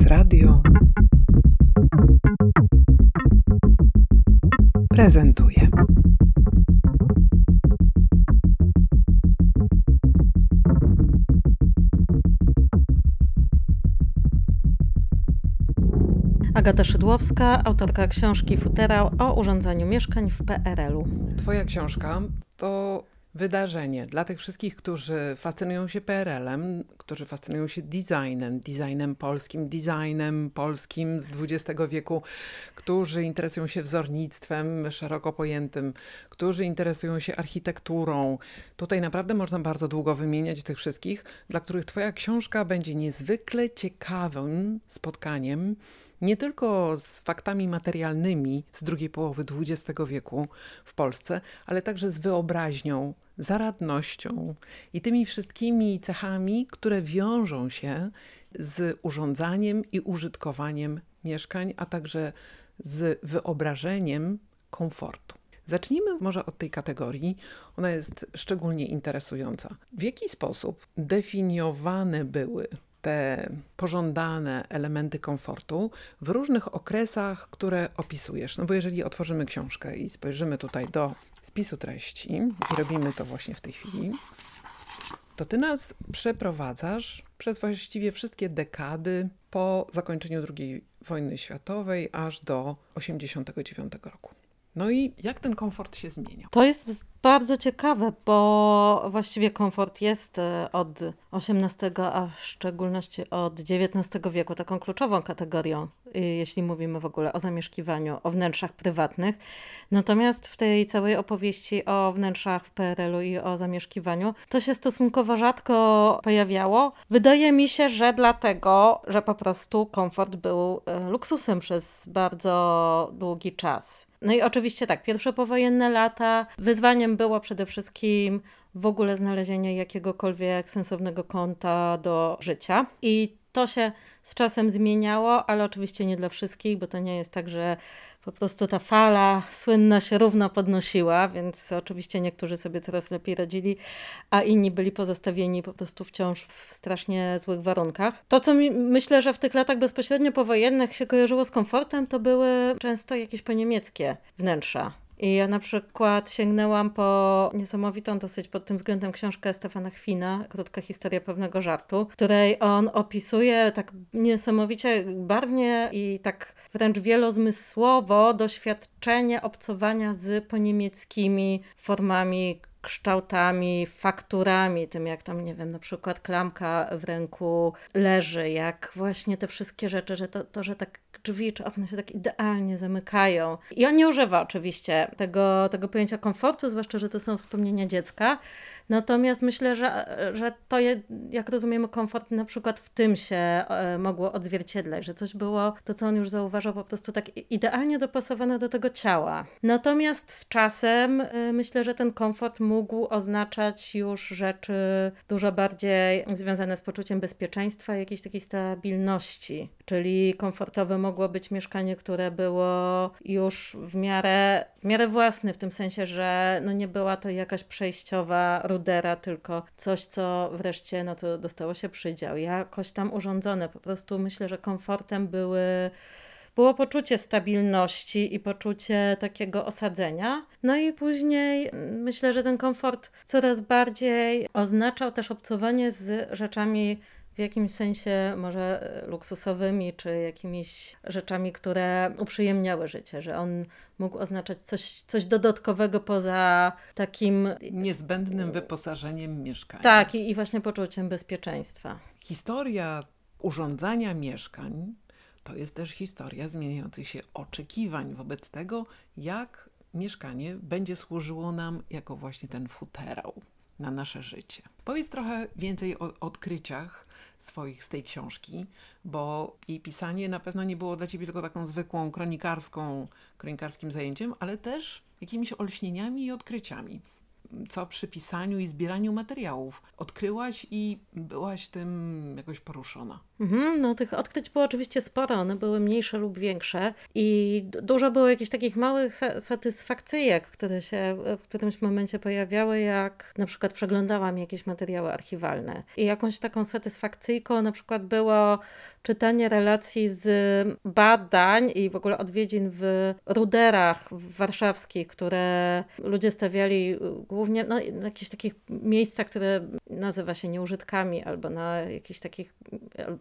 Prezes Radio prezentuje. Agata Szydłowska, autorka książki Futerał o urządzaniu mieszkań w PRL-u. Twoja książka to wydarzenie dla tych wszystkich, którzy fascynują się PRL-em, którzy fascynują się designem, designem polskim, designem polskim z XX wieku, którzy interesują się wzornictwem szeroko pojętym, którzy interesują się architekturą. Tutaj naprawdę można bardzo długo wymieniać tych wszystkich, dla których Twoja książka będzie niezwykle ciekawym spotkaniem nie tylko z faktami materialnymi z drugiej połowy XX wieku w Polsce, ale także z wyobraźnią, zaradnością i tymi wszystkimi cechami, które wiążą się z urządzaniem i użytkowaniem mieszkań, a także z wyobrażeniem komfortu. Zacznijmy może od tej kategorii. Ona jest szczególnie interesująca. W jaki sposób definiowane były te pożądane elementy komfortu w różnych okresach, które opisujesz. No bo jeżeli otworzymy książkę i spojrzymy tutaj do spisu treści, i robimy to właśnie w tej chwili, to ty nas przeprowadzasz przez właściwie wszystkie dekady po zakończeniu II wojny światowej aż do 1989 roku. No i jak ten komfort się zmieniał? To jest bardzo ciekawe, bo właściwie komfort jest e, od XVIII, a w szczególności od XIX wieku taką kluczową kategorią, y, jeśli mówimy w ogóle o zamieszkiwaniu, o wnętrzach prywatnych. Natomiast w tej całej opowieści o wnętrzach w PRL-u i o zamieszkiwaniu to się stosunkowo rzadko pojawiało. Wydaje mi się, że dlatego, że po prostu komfort był e, luksusem przez bardzo długi czas. No i oczywiście tak, pierwsze powojenne lata wyzwaniem było przede wszystkim w ogóle znalezienie jakiegokolwiek sensownego kąta do życia. I to się z czasem zmieniało, ale oczywiście nie dla wszystkich, bo to nie jest tak, że po prostu ta fala słynna się równo podnosiła, więc oczywiście niektórzy sobie coraz lepiej radzili, a inni byli pozostawieni po prostu wciąż w strasznie złych warunkach. To, co mi, myślę, że w tych latach bezpośrednio powojennych się kojarzyło z komfortem, to były często jakieś poniemieckie wnętrza. I ja na przykład sięgnęłam po niesamowitą dosyć pod tym względem książkę Stefana Chwina, Krótka historia pewnego żartu, której on opisuje tak niesamowicie barwnie i tak wręcz wielozmysłowo doświadczenie obcowania z poniemieckimi formami kształtami, fakturami, tym jak tam, nie wiem, na przykład klamka w ręku leży, jak właśnie te wszystkie rzeczy, że to, to że tak drzwi czy okna się tak idealnie zamykają. I on nie używa oczywiście tego, tego pojęcia komfortu, zwłaszcza, że to są wspomnienia dziecka. Natomiast myślę, że, że to, je, jak rozumiemy komfort, na przykład w tym się e, mogło odzwierciedlać, że coś było, to co on już zauważał, po prostu tak idealnie dopasowane do tego ciała. Natomiast z czasem e, myślę, że ten komfort mógł oznaczać już rzeczy dużo bardziej związane z poczuciem bezpieczeństwa, jakiejś takiej stabilności, czyli komfortowe mogło być mieszkanie, które było już w miarę, w miarę własne, w tym sensie, że no nie była to jakaś przejściowa rudera, tylko coś, co wreszcie no to dostało się przydział, jakoś tam urządzone. Po prostu myślę, że komfortem były było poczucie stabilności i poczucie takiego osadzenia. No i później mm, myślę, że ten komfort coraz bardziej oznaczał też obcowanie z rzeczami w jakimś sensie może luksusowymi, czy jakimiś rzeczami, które uprzyjemniały życie, że on mógł oznaczać coś, coś dodatkowego poza takim niezbędnym wyposażeniem mieszkania. Tak, i, i właśnie poczuciem bezpieczeństwa. Historia urządzania mieszkań to jest też historia zmieniających się oczekiwań wobec tego, jak mieszkanie będzie służyło nam jako właśnie ten futerał na nasze życie. Powiedz trochę więcej o odkryciach swoich z tej książki, bo jej pisanie na pewno nie było dla ciebie tylko taką zwykłą kronikarską, kronikarskim zajęciem, ale też jakimiś olśnieniami i odkryciami. Co przy pisaniu i zbieraniu materiałów odkryłaś i byłaś tym jakoś poruszona? Mhm, no tych odkryć było oczywiście sporo, one były mniejsze lub większe i dużo było jakichś takich małych satysfakcyjek, które się w którymś momencie pojawiały, jak na przykład przeglądałam jakieś materiały archiwalne i jakąś taką satysfakcyjką na przykład było czytanie relacji z badań i w ogóle odwiedzin w ruderach warszawskich, które ludzie stawiali głównie no, na jakichś takich miejscach, które nazywa się nieużytkami albo na jakichś takich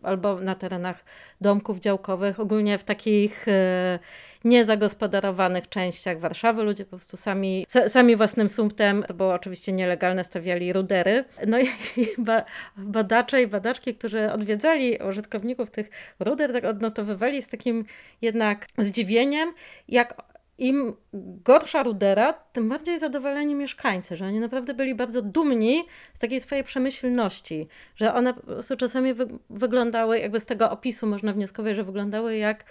albo na terenach domków działkowych, ogólnie w takich e, niezagospodarowanych częściach Warszawy. Ludzie po prostu sami, sami własnym sumptem, to było oczywiście nielegalne, stawiali rudery. No i badacze i badaczki, którzy odwiedzali użytkowników tych ruder, tak odnotowywali z takim jednak zdziwieniem, jak im gorsza rudera, tym bardziej zadowoleni mieszkańcy, że oni naprawdę byli bardzo dumni z takiej swojej przemyślności, że one po prostu czasami wy wyglądały, jakby z tego opisu można wnioskować, że wyglądały jak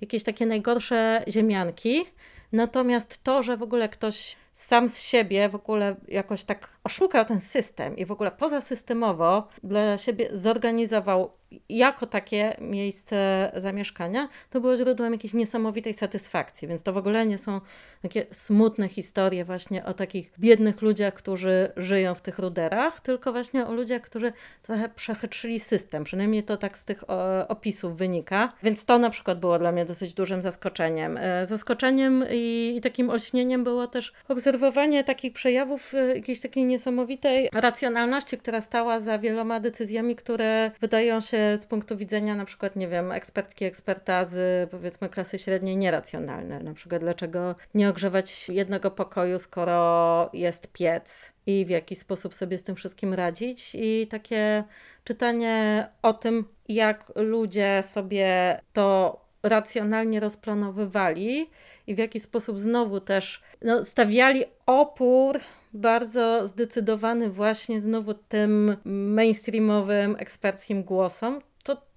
jakieś takie najgorsze ziemianki. Natomiast to, że w ogóle ktoś sam z siebie w ogóle jakoś tak oszukał ten system i w ogóle pozasystemowo dla siebie zorganizował jako takie miejsce zamieszkania, to było źródłem jakiejś niesamowitej satysfakcji. Więc to w ogóle nie są takie smutne historie właśnie o takich biednych ludziach, którzy żyją w tych ruderach, tylko właśnie o ludziach, którzy trochę przechytrzyli system. Przynajmniej to tak z tych opisów wynika. Więc to na przykład było dla mnie dosyć dużym zaskoczeniem. E, zaskoczeniem i, takim olśnieniem było też obserwowanie takich przejawów e, jakiejś takiej niesamowitej racjonalności, która stała za wieloma decyzjami, które wydają się z punktu widzenia na przykład, nie wiem, ekspertki, eksperta z powiedzmy klasy średniej nieracjonalne. Na przykład dlaczego nie ogrzewać jednego pokoju, skoro jest piec i w jaki sposób sobie z tym wszystkim radzić i takie czytanie o tym, jak ludzie sobie to racjonalnie rozplanowywali i w jaki sposób znowu też no, stawiali opór bardzo zdecydowany właśnie znowu tym mainstreamowym, eksperckim głosom,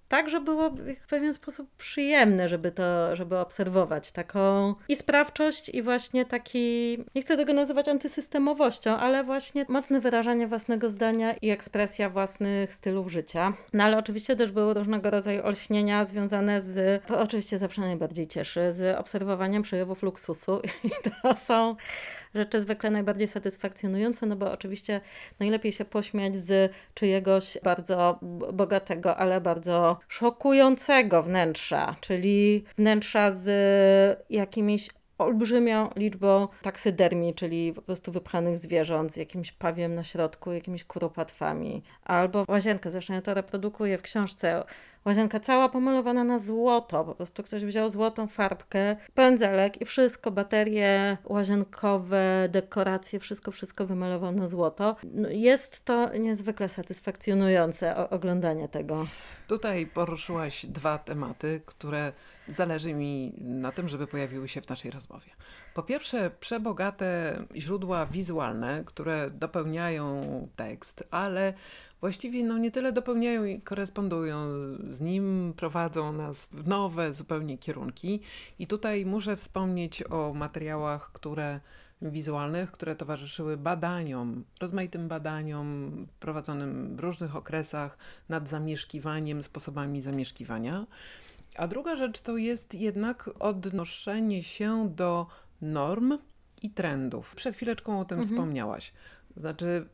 tak, było w pewien sposób przyjemne, żeby to, żeby obserwować taką i sprawczość i właśnie taki, nie chcę tego nazywać antysystemowością, ale właśnie mocne wyrażanie własnego zdania i ekspresja własnych stylów życia. No ale oczywiście też były różnego rodzaju olśnienia związane z, co oczywiście zawsze najbardziej cieszy, z obserwowaniem przejawów luksusu i to są rzeczy zwykle najbardziej satysfakcjonujące, no bo oczywiście najlepiej się pośmiać z czyjegoś bardzo bogatego, ale bardzo szokującego wnętrza, czyli wnętrza z jakimiś olbrzymią liczbą taksydermii, czyli po prostu wypchanych zwierząt z jakimś pawiem na środku, jakimiś kuropatwami. Albo łazienkę, zresztą ja to reprodukuję w książce, łazienka cała pomalowana na złoto, po prostu ktoś wziął złotą farbkę, pędzelek i wszystko, baterie łazienkowe, dekoracje, wszystko, wszystko wymalował na złoto. No, jest to niezwykle satysfakcjonujące oglądanie tego. Tutaj poruszyłaś dwa tematy, które zależy mi na tym, żeby pojawiły się w naszej rozmowie. Po pierwsze, przebogate źródła wizualne, które dopełniają tekst, ale właściwie no, nie tyle dopełniają i korespondują z nim, prowadzą nas w nowe zupełnie kierunki. I tutaj muszę wspomnieć o materiałach, które wizualnych, które towarzyszyły badaniom, rozmaitym badaniom prowadzonym w różnych okresach nad zamieszkiwaniem, sposobami zamieszkiwania. A druga rzecz to jest jednak odnoszenie się do norm i trendów. Przed chwileczką o tym mhm. wspomniałaś. Znaczy,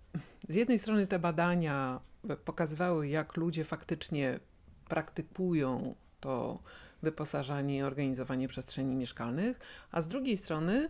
z jednej strony te badania pokazywały, jak ludzie faktycznie praktykują to wyposażanie i organizowanie przestrzeni mieszkalnych, a z drugiej strony,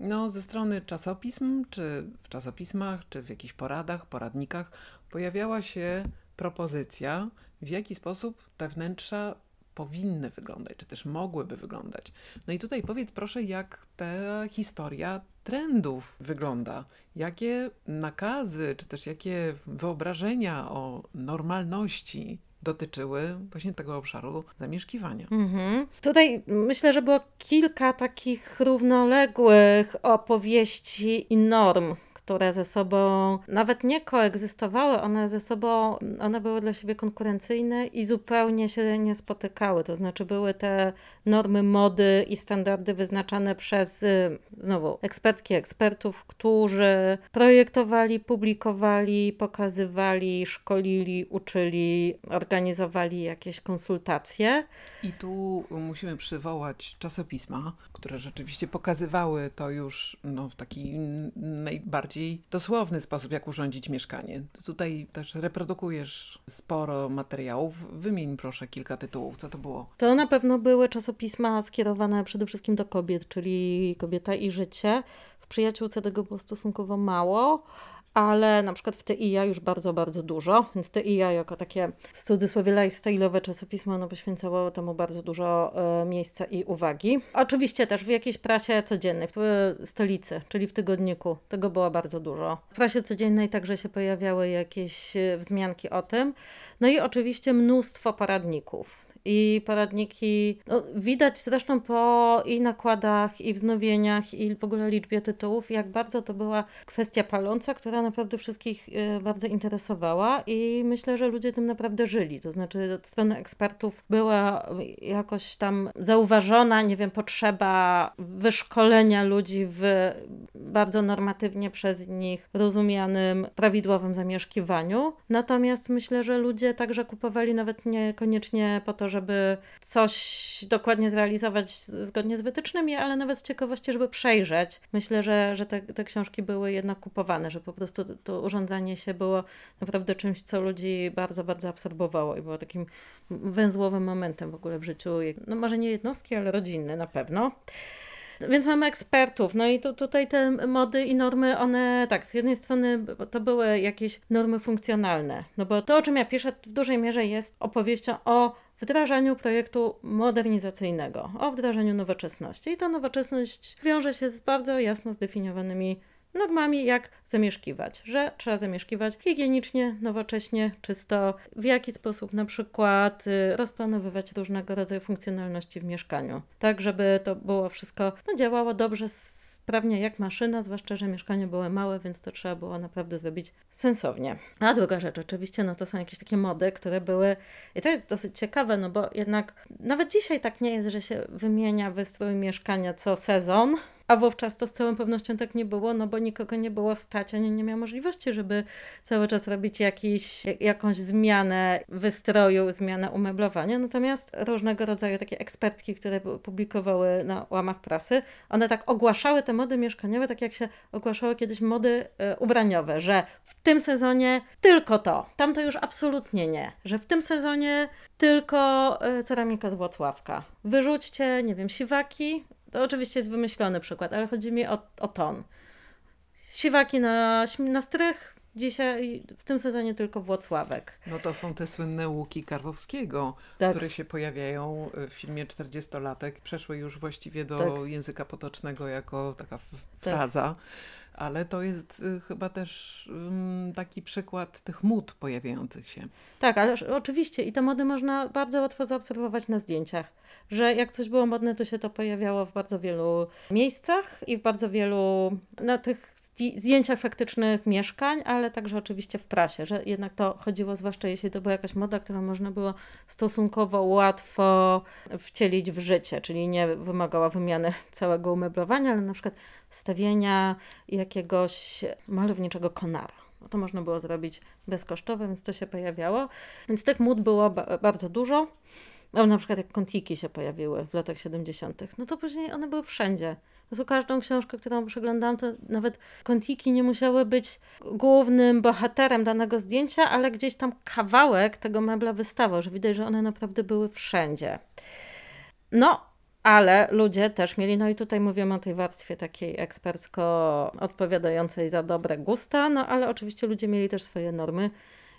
no, ze strony czasopism, czy w czasopismach, czy w jakichś poradach, poradnikach, pojawiała się propozycja, w jaki sposób te wnętrza powinny wyglądać, czy też mogłyby wyglądać. No i tutaj powiedz proszę, jak ta historia trendów wygląda. Jakie nakazy, czy też jakie wyobrażenia o normalności dotyczyły właśnie tego obszaru zamieszkiwania. Mhm. Tutaj myślę, że było kilka takich równoległych opowieści i norm, które ze sobą nawet nie koegzystowały, one ze sobą, one były dla siebie konkurencyjne i zupełnie się nie spotykały. To znaczy były te normy mody i standardy wyznaczane przez y, znowu ekspertki, ekspertów, którzy projektowali, publikowali, pokazywali, szkolili, uczyli, organizowali jakieś konsultacje. I tu musimy przywołać czasopisma, które rzeczywiście pokazywały to już no, w taki najbardziej dosłowny sposób, jak urządzić mieszkanie. Tutaj też reprodukujesz sporo materiałów. Wymień proszę kilka tytułów. Co to było? To na pewno były czasopisma skierowane przede wszystkim do kobiet, czyli Kobieta i Życie. W Przyjaciółce tego było stosunkowo mało ale na przykład w TIA już bardzo, bardzo dużo, więc TIA jako takie w cudzysłowie lifestyle'owe czasopismo, ono poświęcało temu bardzo dużo e, miejsca i uwagi. Oczywiście też w jakiejś prasie codziennej, w e, stolicy, czyli w tygodniku, tego było bardzo dużo. W prasie codziennej także się pojawiały jakieś e, wzmianki o tym. No i oczywiście mnóstwo poradników i poradniki. No, widać zresztą po i nakładach, i wznowieniach, i w ogóle liczbie tytułów, jak bardzo to była kwestia paląca, która naprawdę wszystkich y, bardzo interesowała i myślę, że ludzie tym naprawdę żyli. To znaczy od strony ekspertów była jakoś tam zauważona, nie wiem, potrzeba wyszkolenia ludzi w bardzo normatywnie przez nich rozumianym, prawidłowym zamieszkiwaniu. Natomiast myślę, że ludzie także kupowali nawet niekoniecznie po to, żeby coś dokładnie zrealizować zgodnie z wytycznymi, ale nawet z ciekawości, żeby przejrzeć. Myślę, że, że te, te książki były jednak kupowane, że po prostu to urządzanie się było naprawdę czymś, co ludzi bardzo, bardzo absorbowało i było takim węzłowym momentem w ogóle w życiu, no może nie jednostki, ale rodzinny na pewno. Więc mamy ekspertów. No i tu, tutaj te mody i normy, one tak, z jednej strony to były jakieś normy funkcjonalne, no bo to, o czym ja piszę, w dużej mierze jest opowieścią o wdrażaniu projektu modernizacyjnego, o wdrażaniu nowoczesności. I ta nowoczesność wiąże się z bardzo jasno zdefiniowanymi normami, jak zamieszkiwać, że trzeba zamieszkiwać higienicznie, nowocześnie, czysto, w jaki sposób na przykład y, rozplanowywać różnego rodzaju funkcjonalności w mieszkaniu, tak żeby to było wszystko no, działało dobrze, sprawnie jak maszyna, zwłaszcza, że mieszkania były małe, więc to trzeba było naprawdę zrobić sensownie. A druga rzecz, oczywiście, no to są jakieś takie mody, które były, i to jest dosyć ciekawe, no bo jednak nawet dzisiaj tak nie jest, że się wymienia wystrój mieszkania co sezon, a wówczas to z całą pewnością tak nie było, no bo nikogo nie było stać, ani nie miał możliwości, żeby cały czas robić jakiś, jakąś zmianę wystroju, zmianę umeblowania. Natomiast różnego rodzaju takie ekspertki, które publikowały na łamach prasy, one tak ogłaszały te mody mieszkaniowe, tak jak się ogłaszały kiedyś mody y, ubraniowe, że w tym sezonie tylko to, tam to już absolutnie nie, że w tym sezonie tylko y, ceramika z Włocławka. Wyrzućcie, nie wiem, siwaki, to oczywiście jest wymyślony przykład, ale chodzi mi o, o ton. Siwaki na, na strych, dzisiaj w tym sezonie tylko Włocławek. No to są te słynne łuki Karwowskiego, tak. które się pojawiają w filmie 40-latek. Przeszły już właściwie do tak. języka potocznego jako taka tak. fraza. Ale to jest y, chyba też taki przykład tych mód pojawiających się. Tak, ale oczywiście i te mody można bardzo łatwo zaobserwować na zdjęciach, że jak coś było modne, to się to pojawiało w bardzo wielu miejscach i w bardzo wielu, na tych zdjęciach faktycznych mieszkań, ale także oczywiście w prasie, że jednak to chodziło, zwłaszcza jeśli to była jakaś moda, którą można było stosunkowo łatwo wcielić w życie, czyli nie wymagała wymiany całego umeblowania, ale na przykład wstawienia jakiegoś malowniczego konara. No to można było zrobić bezkosztowo, więc to się pojawiało. Więc tych mód było ba bardzo dużo. No, na przykład jak kontiki się pojawiły w latach 70., no to później one były wszędzie. Z każdą książkę, którą przeglądałam, to nawet kontiki nie musiały być głównym bohaterem danego zdjęcia, ale gdzieś tam kawałek tego mebla wystawał, że widać, że one naprawdę były wszędzie. No, ale ludzie też mieli, no i tutaj mówimy o tej warstwie takiej ekspercko odpowiadającej za dobre gusta, no ale oczywiście ludzie mieli też swoje normy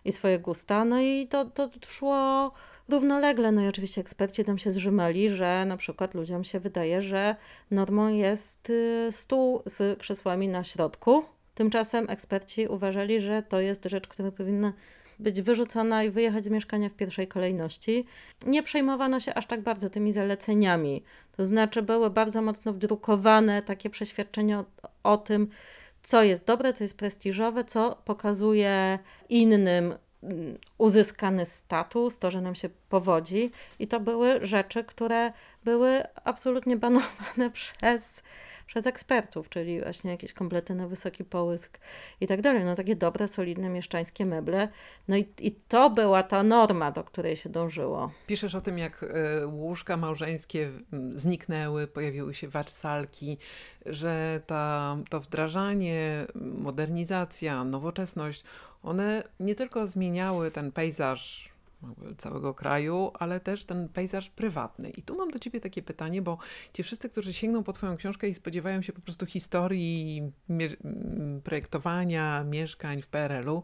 i swoje gusta, no i to, to szło równolegle. No i oczywiście eksperci tam się zrzymali, że na przykład ludziom się wydaje, że normą jest y, stół z krzesłami na środku. Tymczasem eksperci uważali, że to jest rzecz, która powinna być wyrzucona i wyjechać z mieszkania w pierwszej kolejności. Nie przejmowano się aż tak bardzo tymi zaleceniami. To znaczy, były bardzo mocno wdrukowane takie przeświadczenia o, o tym, co jest dobre, co jest prestiżowe, co pokazuje innym uzyskany status, to, że nam się powodzi. I to były rzeczy, które były absolutnie banowane przez przez ekspertów, czyli właśnie jakieś komplety na wysoki połysk i tak dalej. No takie dobre, solidne mieszczańskie meble. No i, i to była ta norma, do której się dążyło. Piszesz o tym, jak e, łóżka małżeńskie zniknęły, pojawiły się warsalki, że ta, to wdrażanie, modernizacja, nowoczesność, one nie tylko zmieniały ten pejzaż całego kraju, ale też ten pejzaż prywatny. I tu mam do ciebie takie pytanie, bo ci wszyscy, którzy sięgną po twoją książkę i spodziewają się po prostu historii projektowania mieszkań w PRL-u,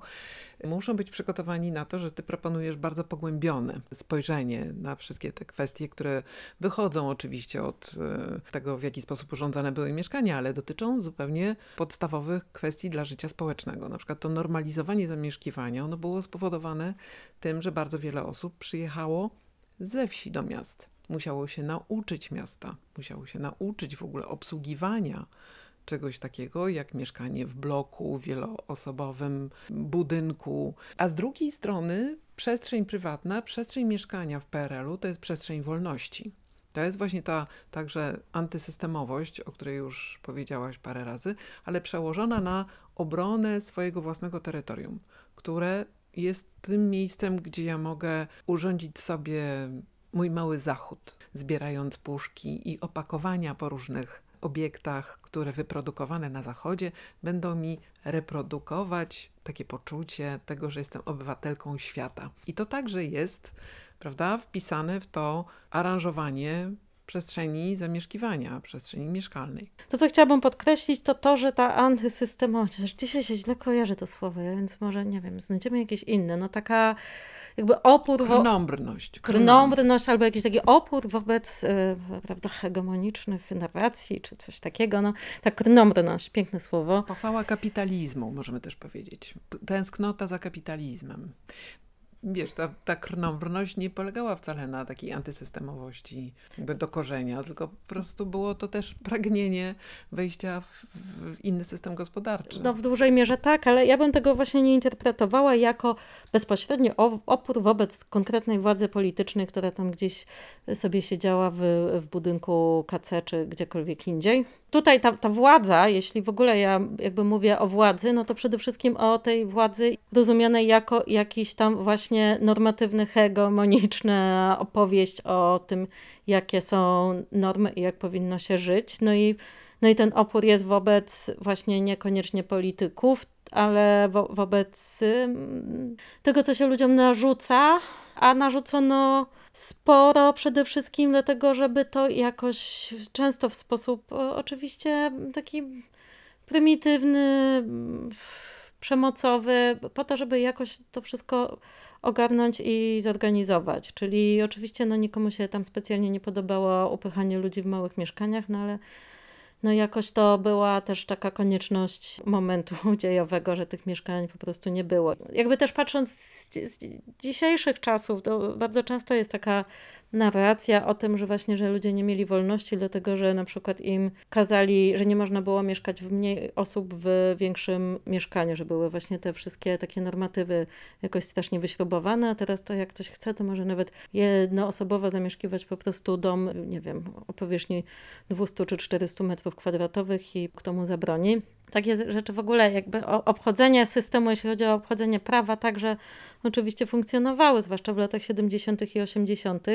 muszą być przygotowani na to, że ty proponujesz bardzo pogłębione spojrzenie na wszystkie te kwestie, które wychodzą oczywiście od e, tego, w jaki sposób urządzane były mieszkania, ale dotyczą zupełnie podstawowych kwestii dla życia społecznego. Na przykład to normalizowanie zamieszkiwania, ono było spowodowane tym, że bardzo wiele osób przyjechało ze wsi do miast. Musiało się nauczyć miasta, musiało się nauczyć w ogóle obsługiwania czegoś takiego jak mieszkanie w bloku, wieloosobowym budynku. A z drugiej strony przestrzeń prywatna, przestrzeń mieszkania w PRL-u to jest przestrzeń wolności. To jest właśnie ta także antysystemowość, o której już powiedziałaś parę razy, ale przełożona na obronę swojego własnego terytorium, które jest tym miejscem, gdzie ja mogę urządzić sobie mój mały zachód, zbierając puszki i opakowania po różnych obiektach, które wyprodukowane na Zachodzie będą mi reprodukować takie poczucie tego, że jestem obywatelką świata. I to także jest, prawda, wpisane w to aranżowanie przestrzeni zamieszkiwania, przestrzeni mieszkalnej. To, co chciałabym podkreślić, to to, że ta antysystemowość, dzisiaj się źle kojarzy to słowo, więc może, nie wiem, znajdziemy jakieś inne, no taka jakby opór... Krnąbrność. Krnąbrność, albo jakiś taki opór wobec e, prawda, hegemonicznych narracji, czy coś takiego, no ta krnąbrność, piękne słowo. Pochwała kapitalizmu, możemy też powiedzieć. Tęsknota za kapitalizmem wiesz, ta, ta krnąbrność nie polegała wcale na takiej antysystemowości jakby do korzenia, tylko po prostu było to też pragnienie wejścia w, w, inny system gospodarczy. No w dużej mierze tak, ale ja bym tego właśnie nie interpretowała jako bezpośredni opór wobec konkretnej władzy politycznej, która tam gdzieś sobie siedziała w, w budynku KC czy gdziekolwiek indziej. Tutaj ta, ta władza, jeśli w ogóle ja jakby mówię o władzy, no to przede wszystkim o tej władzy rozumianej jako jakiś tam właśnie normatywny, hegemoniczny opowieść o tym, jakie są normy i jak powinno się żyć. No i, no i ten opór jest wobec właśnie niekoniecznie polityków, ale wo wobec tego, co się ludziom narzuca, a narzucono sporo przede wszystkim dlatego, żeby to jakoś często w sposób oczywiście taki prymitywny, przemocowy, po to, żeby jakoś to wszystko ogarnąć i zorganizować. Czyli oczywiście no, nikomu się tam specjalnie nie podobało upychanie ludzi w małych mieszkaniach, no ale no jakoś to była też taka konieczność momentu dziejowego, że tych mieszkań po prostu nie było. Jakby też patrząc z, z dzisiejszych czasów, to bardzo często jest taka narracja o tym, że właśnie, że ludzie nie mieli wolności, dlatego że na przykład im kazali, że nie można było mieszkać w mniej osób w większym mieszkaniu, że były właśnie te wszystkie takie normatywy jakoś strasznie wyśrubowane, a teraz to jak ktoś chce, to może nawet jednoosobowo zamieszkiwać po prostu dom, nie wiem, o powierzchni 200 czy 400 metrów kwadratowych i kto mu zabroni takie rzeczy w ogóle, jakby obchodzenie systemu, jeśli chodzi o obchodzenie prawa, także oczywiście funkcjonowały, zwłaszcza w latach 70. i 80.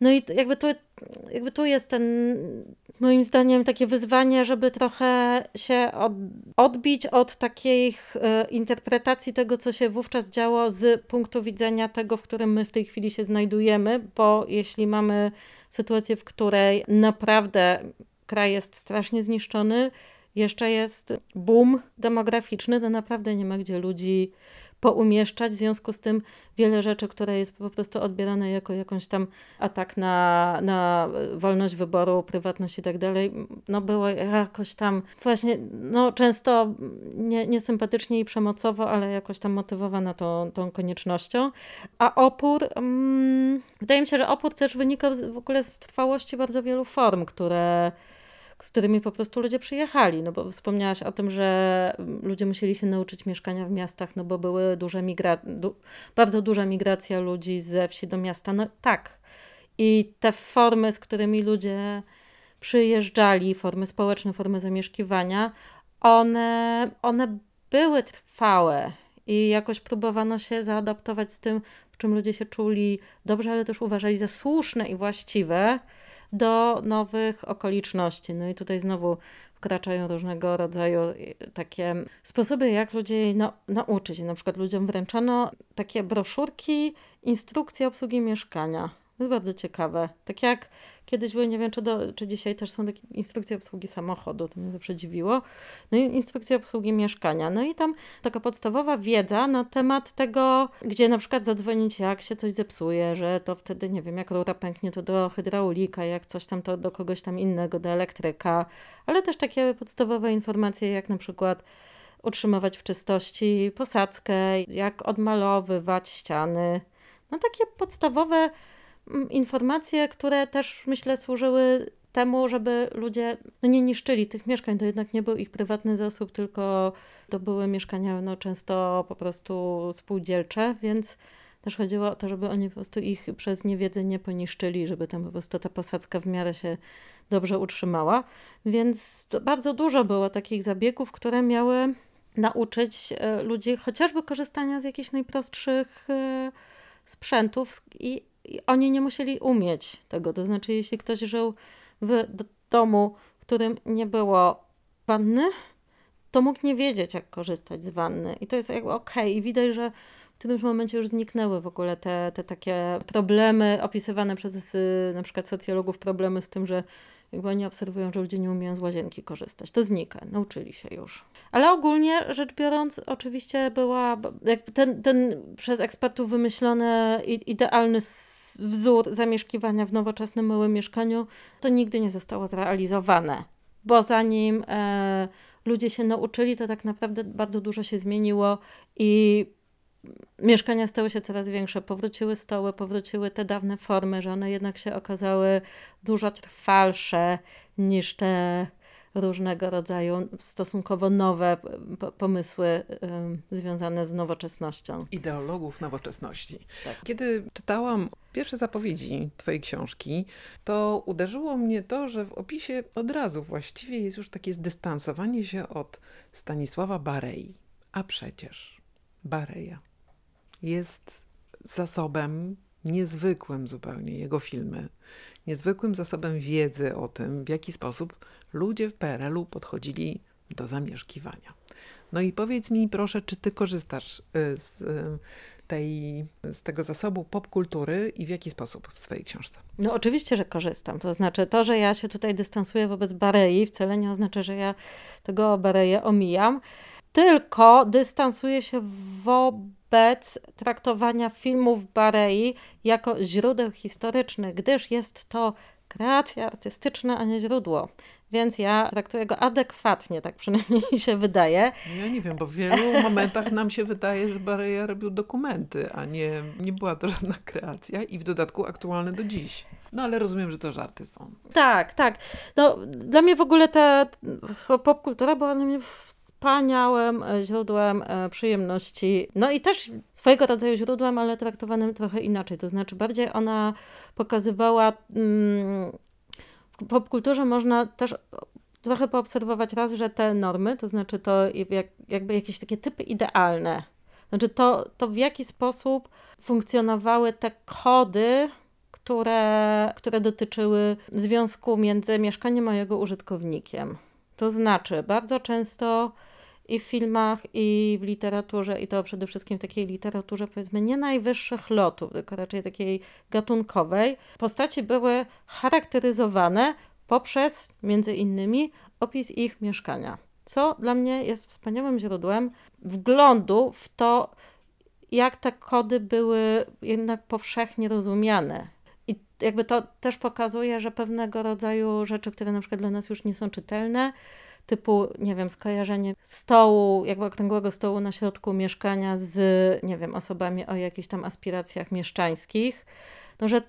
No i jakby tu, jakby tu jest ten, moim zdaniem, takie wyzwanie, żeby trochę się od, odbić od takich e, interpretacji tego, co się wówczas działo z punktu widzenia tego, w którym my w tej chwili się znajdujemy, bo jeśli mamy sytuację, w której naprawdę kraj jest strasznie zniszczony, jeszcze jest boom demograficzny, to naprawdę nie ma gdzie ludzi poumieszczać. W związku z tym wiele rzeczy, które jest po prostu odbierane jako jakąś tam atak na, na wolność wyboru, prywatność i tak dalej, no było jakoś tam właśnie, no często nie, niesympatycznie i przemocowo, ale jakoś tam motywowana tą, tą koniecznością. A opór, mm, wydaje mi się, że opór też wynika w ogóle z trwałości bardzo wielu form, które z którymi po prostu ludzie przyjechali, no bo wspomniałaś o tym, że ludzie musieli się nauczyć mieszkania w miastach, no bo były duże migra du bardzo duża migracja ludzi ze wsi do miasta. No tak. I te formy, z którymi ludzie przyjeżdżali, formy społeczne, formy zamieszkiwania, one, one były trwałe i jakoś próbowano się zaadaptować z tym, w czym ludzie się czuli dobrze, ale też uważali za słuszne i właściwe do nowych okoliczności. No i tutaj znowu wkraczają różnego rodzaju y, takie sposoby, jak ludzi no, nauczyć. Na przykład ludziom wręczano takie broszurki, instrukcje obsługi mieszkania. To jest bardzo ciekawe. Tak jak kiedyś były, nie wiem czy, do, czy dzisiaj też są takie instrukcje obsługi samochodu, to mnie zawsze dziwiło. No i instrukcje obsługi mieszkania. No i tam taka podstawowa wiedza na temat tego, gdzie na przykład zadzwonić, jak się coś zepsuje, że to wtedy, nie wiem, jak rura pęknie, to do hydraulika, jak coś tam, to do kogoś tam innego, do elektryka, ale też takie podstawowe informacje, jak na przykład utrzymywać w czystości posadzkę, jak odmalowywać ściany. No takie podstawowe informacje, które też myślę służyły temu, żeby ludzie no, nie niszczyli tych mieszkań. To jednak nie był ich prywatny zasób, tylko to były mieszkania no, często po prostu spółdzielcze, więc też chodziło o to, żeby oni po prostu ich przez niewiedzę nie poniszczyli, żeby tam po prostu ta posadzka w miarę się dobrze utrzymała. Więc bardzo dużo było takich zabiegów, które miały nauczyć e, ludzi chociażby korzystania z jakichś najprostszych e, sprzętów i oni nie musieli umieć tego. To znaczy, jeśli ktoś żył w domu, w którym nie było wanny, to mógł nie wiedzieć, jak korzystać z wanny. I to jest jakby okej. Okay. I widać, że w którymś momencie już zniknęły w ogóle te, te takie problemy opisywane przez y, na przykład socjologów, problemy z tym, że jakby oni obserwują, że ludzie nie umieją z łazienki korzystać. To znika, nauczyli się już. Ale ogólnie rzecz biorąc, oczywiście była ten, ten przez ekspertów wymyślony idealny wzór zamieszkiwania w nowoczesnym małym mieszkaniu, to nigdy nie zostało zrealizowane. Bo zanim e, ludzie się nauczyli, to tak naprawdę bardzo dużo się zmieniło i mieszkania stały się coraz większe, powróciły stoły, powróciły te dawne formy, że one jednak się okazały dużo trwalsze niż te różnego rodzaju stosunkowo nowe pomysły związane z nowoczesnością. Ideologów nowoczesności. Tak. Kiedy czytałam pierwsze zapowiedzi Twojej książki, to uderzyło mnie to, że w opisie od razu właściwie jest już takie zdystansowanie się od Stanisława Barei. A przecież Bareja jest zasobem niezwykłym zupełnie, jego filmy, niezwykłym zasobem wiedzy o tym, w jaki sposób ludzie w PRL-u podchodzili do zamieszkiwania. No i powiedz mi proszę, czy ty korzystasz y, z, y, tej, z tego zasobu popkultury i w jaki sposób w swojej książce? No oczywiście, że korzystam. To znaczy to, że ja się tutaj dystansuję wobec Barei wcale nie oznacza, że ja tego Bareję omijam, tylko dystansuję się wobec wobec traktowania filmów Barei jako źródeł historycznych, gdyż jest to kreacja artystyczna, a nie źródło. Więc ja traktuję go adekwatnie, tak przynajmniej się wydaje. Ja nie wiem, bo w wielu momentach nam się wydaje, że Bareja robił dokumenty, a nie, nie była to żadna kreacja i w dodatku aktualne do dziś. No ale rozumiem, że to żarty są. Tak, tak. No, dla mnie w ogóle ta popkultura była dla mnie wspaniałym e, źródłem e, przyjemności. No i też swojego rodzaju źródłem, ale traktowanym trochę inaczej. To znaczy, bardziej ona pokazywała. Mm, w popkulturze można też trochę poobserwować raz, że te normy, to znaczy to jak, jakby jakieś takie typy idealne, znaczy to, to w jaki sposób funkcjonowały te kody, które, które dotyczyły związku między mieszkaniem a jego użytkownikiem. To znaczy, bardzo często i w filmach, i w literaturze, i to przede wszystkim w takiej literaturze, powiedzmy, nie najwyższych lotów, tylko raczej takiej gatunkowej, postaci były charakteryzowane poprzez między innymi opis ich mieszkania. Co dla mnie jest wspaniałym źródłem wglądu w to, jak te kody były jednak powszechnie rozumiane. I jakby to też pokazuje, że pewnego rodzaju rzeczy, które na przykład dla nas już nie są czytelne, typu, nie wiem, skojarzenie stołu, jakby okrągłego stołu na środku mieszkania z, nie wiem, osobami o jakichś tam aspiracjach mieszczańskich, no że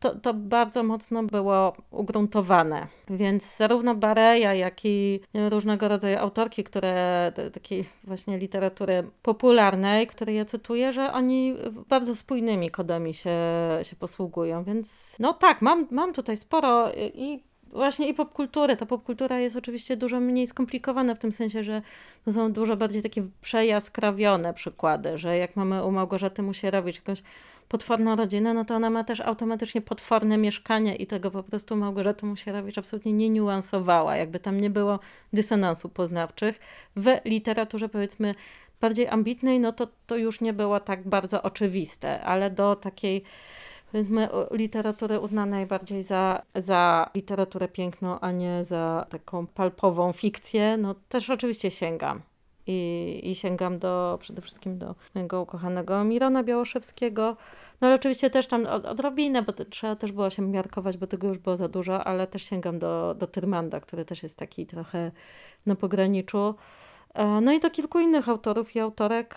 to, to bardzo mocno było ugruntowane. Więc zarówno Bareja, jak i różnego rodzaju autorki, które takiej właśnie literatury popularnej, które ja cytuję, że oni bardzo spójnymi kodami się, się posługują. Więc no tak, mam, mam tutaj sporo i właśnie i popkulturę. Ta popkultura jest oczywiście dużo mniej skomplikowana w tym sensie, że to są dużo bardziej takie przejaskrawione przykłady, że jak mamy u Małgorzaty robić jakąś potworną rodzinę, no to ona ma też automatycznie potworne mieszkanie i tego po prostu Małgorzata Musierowicz absolutnie nie niuansowała, jakby tam nie było dysonansu poznawczych. W literaturze powiedzmy bardziej ambitnej, no to to już nie było tak bardzo oczywiste, ale do takiej powiedzmy literatury uznanej bardziej za, za literaturę piękną, a nie za taką palpową fikcję, no też oczywiście sięgam. I, I sięgam do przede wszystkim do mojego ukochanego Mirona Białoszewskiego. No ale oczywiście też tam odrobinę, bo trzeba też było się miarkować, bo tego już było za dużo, ale też sięgam do, do Tyrmanda, który też jest taki trochę na pograniczu. E, no i do kilku innych autorów i autorek,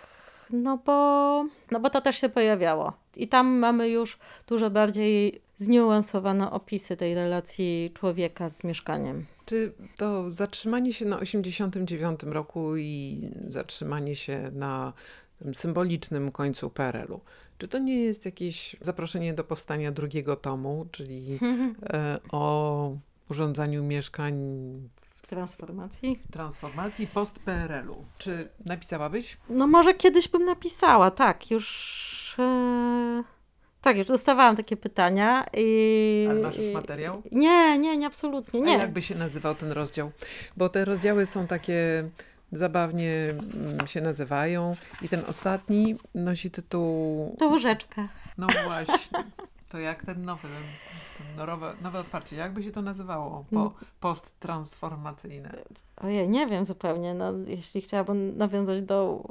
no bo, no bo to też się pojawiało. I tam mamy już dużo bardziej zniuansowane opisy tej relacji człowieka z mieszkaniem. Czy to zatrzymanie się na 89 roku i zatrzymanie się na tym symbolicznym końcu PRL-u, czy to nie jest jakieś zaproszenie do powstania drugiego tomu, czyli e, o urządzaniu mieszkań transformacji. Transformacji post-PRL-u. Czy napisałabyś? No może kiedyś bym napisała, tak. Już... E... Tak, już dostawałam takie pytania. I... Ale masz już materiał? Nie, nie, nie, absolutnie nie. A jakby się nazywał ten rozdział? Bo te rozdziały są takie zabawnie mm, się nazywają i ten ostatni nosi tytuł... To łyżeczka. No właśnie. To jak ten nowy, ten nowe, nowe otwarcie, jakby się to nazywało? Po, no. Post-transformacyjne. Ojej, nie wiem zupełnie. No, jeśli chciałabym nawiązać do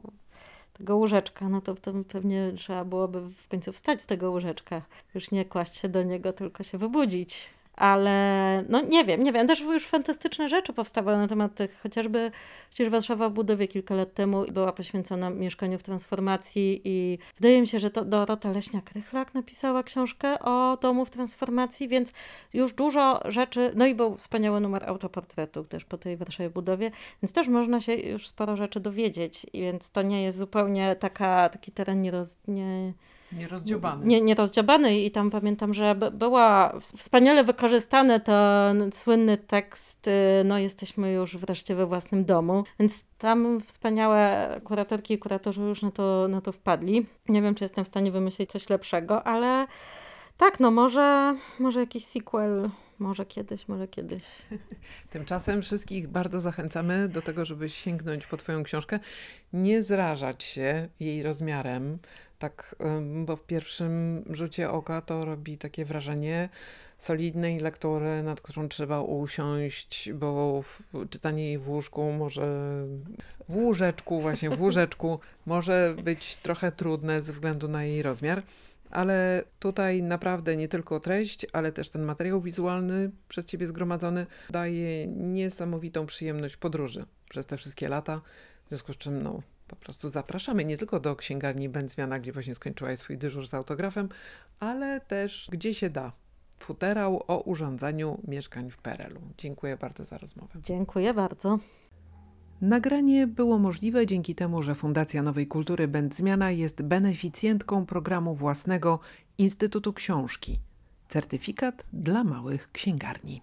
tego łóżeczka, no to, to pewnie trzeba byłoby w końcu wstać z tego łóżeczka. Już nie kłaść się do niego, tylko się wybudzić ale no nie wiem, nie wiem, też już fantastyczne rzeczy powstały na temat tych, chociażby przecież Warszawa w budowie kilka lat temu była poświęcona mieszkaniu w transformacji i wydaje mi się, że to Dorota Leśniak-Rychlak napisała książkę o domu w transformacji, więc już dużo rzeczy, no i był wspaniały numer autoportretu też po tej Warszawie budowie, więc też można się już sporo rzeczy dowiedzieć, więc to nie jest zupełnie taka, taki teren nieroz, nie, Nierozdziobany. Nie, nierozdziobany i tam pamiętam, że była wspaniale wykorzystany ten słynny tekst y, no jesteśmy już wreszcie we własnym domu, więc tam wspaniałe kuratorki i kuratorzy już na to, na to wpadli. Nie wiem, czy jestem w stanie wymyślić coś lepszego, ale tak, no może, może jakiś sequel może kiedyś, może kiedyś. Tymczasem wszystkich bardzo zachęcamy do tego, żeby sięgnąć po Twoją książkę, nie zrażać się jej rozmiarem, tak, bo w pierwszym rzucie oka to robi takie wrażenie solidnej lektury, nad którą trzeba usiąść, bo czytanie jej w łóżku może, w łóżeczku właśnie, w łóżeczku może być trochę trudne ze względu na jej rozmiar. Ale tutaj naprawdę nie tylko treść, ale też ten materiał wizualny przez Ciebie zgromadzony daje niesamowitą przyjemność podróży przez te wszystkie lata. W związku z czym no, po prostu zapraszamy nie tylko do księgarni Będzmiana, gdzie właśnie skończyłaś swój dyżur z autografem, ale też gdzie się da. Futerał o urządzaniu mieszkań w PRL-u. Dziękuję bardzo za rozmowę. Dziękuję bardzo. Nagranie było możliwe dzięki temu, że Fundacja Nowej Kultury Będzmiana jest beneficjentką programu własnego Instytutu Książki. Certyfikat dla małych księgarni.